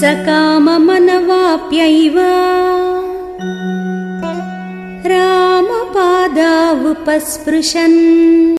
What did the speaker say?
सकाममनवाप्यैव। रामपादावुपस्पृशन्।